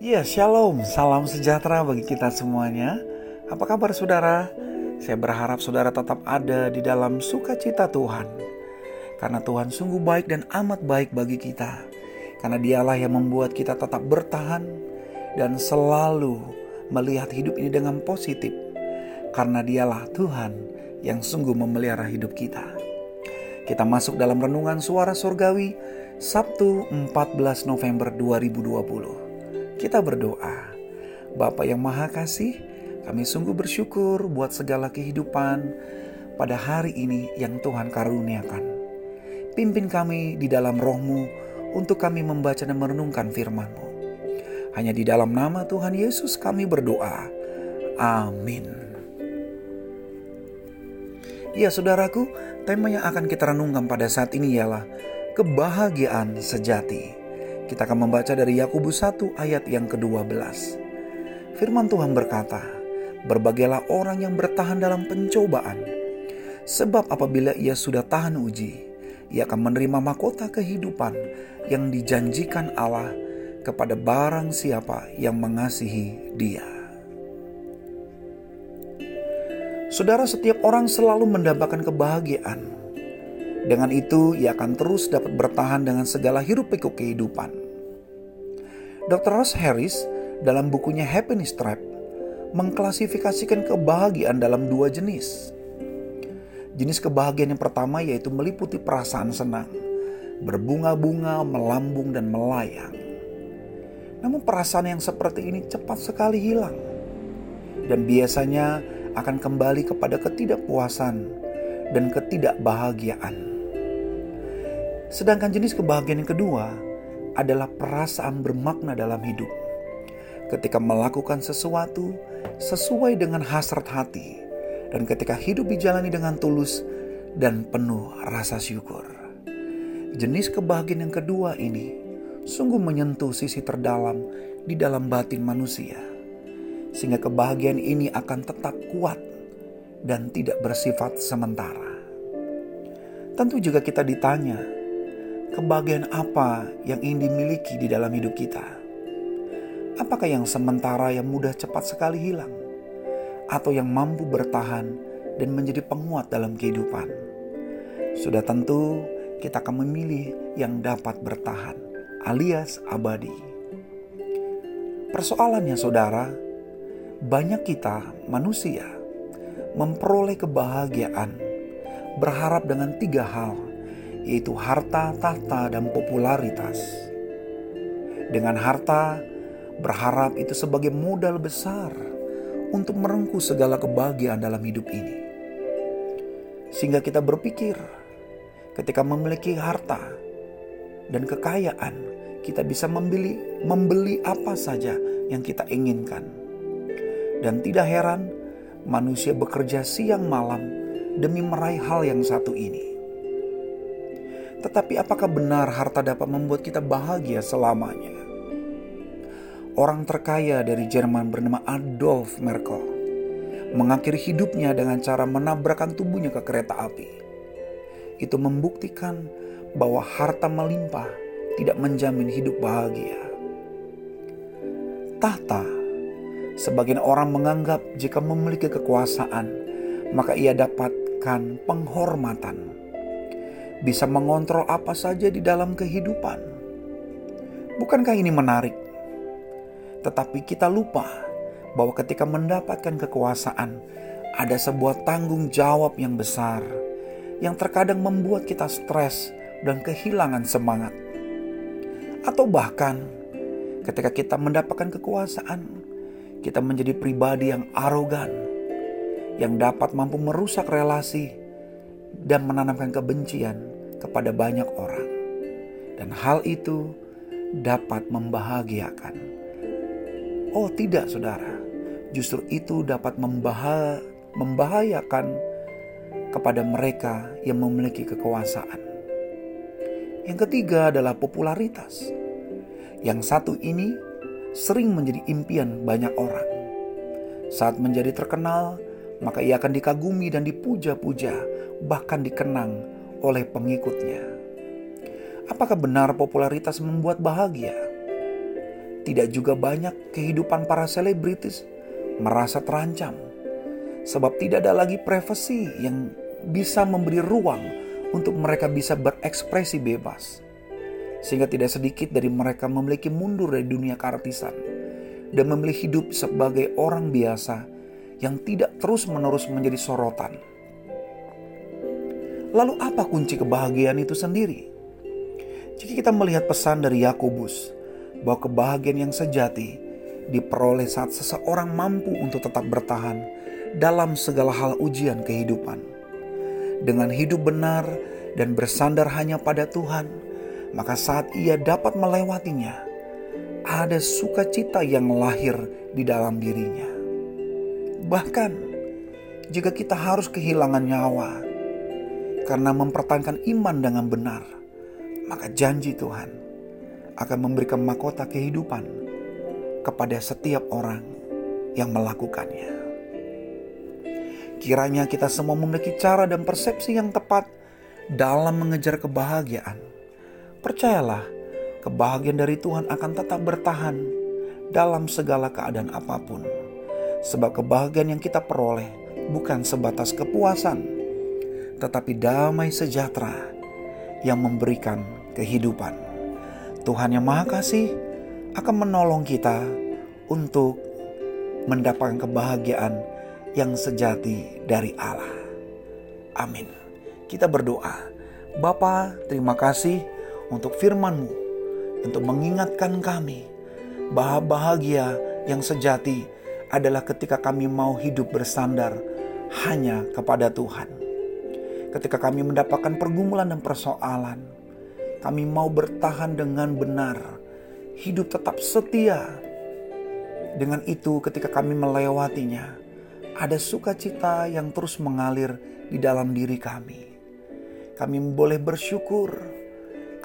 Ya, shalom, salam sejahtera bagi kita semuanya. Apa kabar saudara? Saya berharap saudara tetap ada di dalam sukacita Tuhan. Karena Tuhan sungguh baik dan amat baik bagi kita. Karena dialah yang membuat kita tetap bertahan dan selalu melihat hidup ini dengan positif. Karena dialah Tuhan yang sungguh memelihara hidup kita. Kita masuk dalam renungan suara surgawi Sabtu 14 November 2020. Kita berdoa. Bapa yang Maha Kasih, kami sungguh bersyukur buat segala kehidupan pada hari ini yang Tuhan karuniakan. Pimpin kami di dalam rohmu untuk kami membaca dan merenungkan firman-Mu. Hanya di dalam nama Tuhan Yesus kami berdoa. Amin. Ya saudaraku, tema yang akan kita renungkan pada saat ini ialah kebahagiaan sejati. Kita akan membaca dari Yakobus 1 ayat yang ke-12. Firman Tuhan berkata, Berbagailah orang yang bertahan dalam pencobaan, sebab apabila ia sudah tahan uji, ia akan menerima mahkota kehidupan yang dijanjikan Allah kepada barang siapa yang mengasihi dia. Saudara, setiap orang selalu mendapatkan kebahagiaan. Dengan itu, ia akan terus dapat bertahan dengan segala hiruk pikuk kehidupan. Dr. Ross Harris dalam bukunya Happiness Trap mengklasifikasikan kebahagiaan dalam dua jenis. Jenis kebahagiaan yang pertama yaitu meliputi perasaan senang, berbunga-bunga, melambung dan melayang. Namun perasaan yang seperti ini cepat sekali hilang dan biasanya akan kembali kepada ketidakpuasan dan ketidakbahagiaan. Sedangkan jenis kebahagiaan yang kedua adalah perasaan bermakna dalam hidup. Ketika melakukan sesuatu sesuai dengan hasrat hati, dan ketika hidup dijalani dengan tulus dan penuh rasa syukur. Jenis kebahagiaan yang kedua ini sungguh menyentuh sisi terdalam di dalam batin manusia, sehingga kebahagiaan ini akan tetap kuat dan tidak bersifat sementara. Tentu juga kita ditanya, kebahagiaan apa yang ingin dimiliki di dalam hidup kita? Apakah yang sementara yang mudah cepat sekali hilang? Atau yang mampu bertahan dan menjadi penguat dalam kehidupan? Sudah tentu kita akan memilih yang dapat bertahan alias abadi. Persoalannya saudara, banyak kita manusia memperoleh kebahagiaan berharap dengan tiga hal – yaitu harta, tahta, dan popularitas. Dengan harta, berharap itu sebagai modal besar untuk merengkuh segala kebahagiaan dalam hidup ini. Sehingga kita berpikir, ketika memiliki harta dan kekayaan, kita bisa membeli membeli apa saja yang kita inginkan. Dan tidak heran, manusia bekerja siang malam demi meraih hal yang satu ini. Tetapi apakah benar harta dapat membuat kita bahagia selamanya? Orang terkaya dari Jerman bernama Adolf Merkel mengakhiri hidupnya dengan cara menabrakkan tubuhnya ke kereta api. Itu membuktikan bahwa harta melimpah tidak menjamin hidup bahagia. Tahta, sebagian orang menganggap jika memiliki kekuasaan, maka ia dapatkan penghormatan bisa mengontrol apa saja di dalam kehidupan. Bukankah ini menarik? Tetapi kita lupa bahwa ketika mendapatkan kekuasaan, ada sebuah tanggung jawab yang besar yang terkadang membuat kita stres dan kehilangan semangat. Atau bahkan ketika kita mendapatkan kekuasaan, kita menjadi pribadi yang arogan, yang dapat mampu merusak relasi dan menanamkan kebencian kepada banyak orang. Dan hal itu dapat membahagiakan. Oh tidak saudara, justru itu dapat membah membahayakan kepada mereka yang memiliki kekuasaan. Yang ketiga adalah popularitas. Yang satu ini sering menjadi impian banyak orang. Saat menjadi terkenal, maka ia akan dikagumi dan dipuja-puja, bahkan dikenang oleh pengikutnya. Apakah benar popularitas membuat bahagia? Tidak juga banyak kehidupan para selebritis merasa terancam, sebab tidak ada lagi privasi yang bisa memberi ruang untuk mereka bisa berekspresi bebas, sehingga tidak sedikit dari mereka memiliki mundur dari dunia keartisan dan memilih hidup sebagai orang biasa yang tidak terus-menerus menjadi sorotan. Lalu, apa kunci kebahagiaan itu sendiri? Jika kita melihat pesan dari Yakobus bahwa kebahagiaan yang sejati diperoleh saat seseorang mampu untuk tetap bertahan dalam segala hal ujian kehidupan. Dengan hidup benar dan bersandar hanya pada Tuhan, maka saat ia dapat melewatinya, ada sukacita yang lahir di dalam dirinya. Bahkan jika kita harus kehilangan nyawa karena mempertahankan iman dengan benar, maka janji Tuhan akan memberikan mahkota kehidupan kepada setiap orang yang melakukannya. Kiranya kita semua memiliki cara dan persepsi yang tepat dalam mengejar kebahagiaan. Percayalah, kebahagiaan dari Tuhan akan tetap bertahan dalam segala keadaan apa pun. Sebab kebahagiaan yang kita peroleh bukan sebatas kepuasan, tetapi damai sejahtera yang memberikan kehidupan. Tuhan yang Maha Kasih akan menolong kita untuk mendapatkan kebahagiaan yang sejati dari Allah. Amin. Kita berdoa. Bapa, terima kasih untuk firman-Mu untuk mengingatkan kami bahwa bahagia yang sejati adalah ketika kami mau hidup bersandar hanya kepada Tuhan. Ketika kami mendapatkan pergumulan dan persoalan, kami mau bertahan dengan benar, hidup tetap setia. Dengan itu, ketika kami melewatinya, ada sukacita yang terus mengalir di dalam diri kami. Kami boleh bersyukur,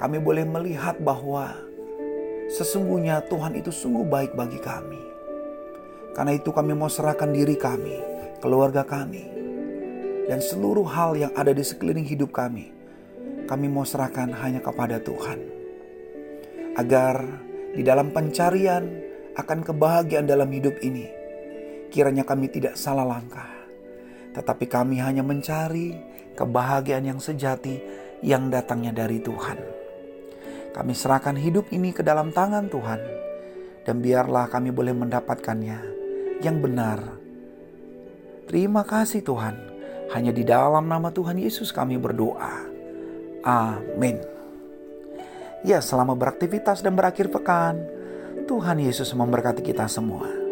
kami boleh melihat bahwa Sesungguhnya Tuhan itu sungguh baik bagi kami. Karena itu kami mau serahkan diri kami, keluarga kami, dan seluruh hal yang ada di sekeliling hidup kami. Kami mau serahkan hanya kepada Tuhan. Agar di dalam pencarian akan kebahagiaan dalam hidup ini, kiranya kami tidak salah langkah. Tetapi kami hanya mencari kebahagiaan yang sejati yang datangnya dari Tuhan. Kami serahkan hidup ini ke dalam tangan Tuhan, dan biarlah kami boleh mendapatkannya yang benar. Terima kasih Tuhan, hanya di dalam nama Tuhan Yesus kami berdoa. Amin. Ya, selama beraktivitas dan berakhir pekan, Tuhan Yesus memberkati kita semua.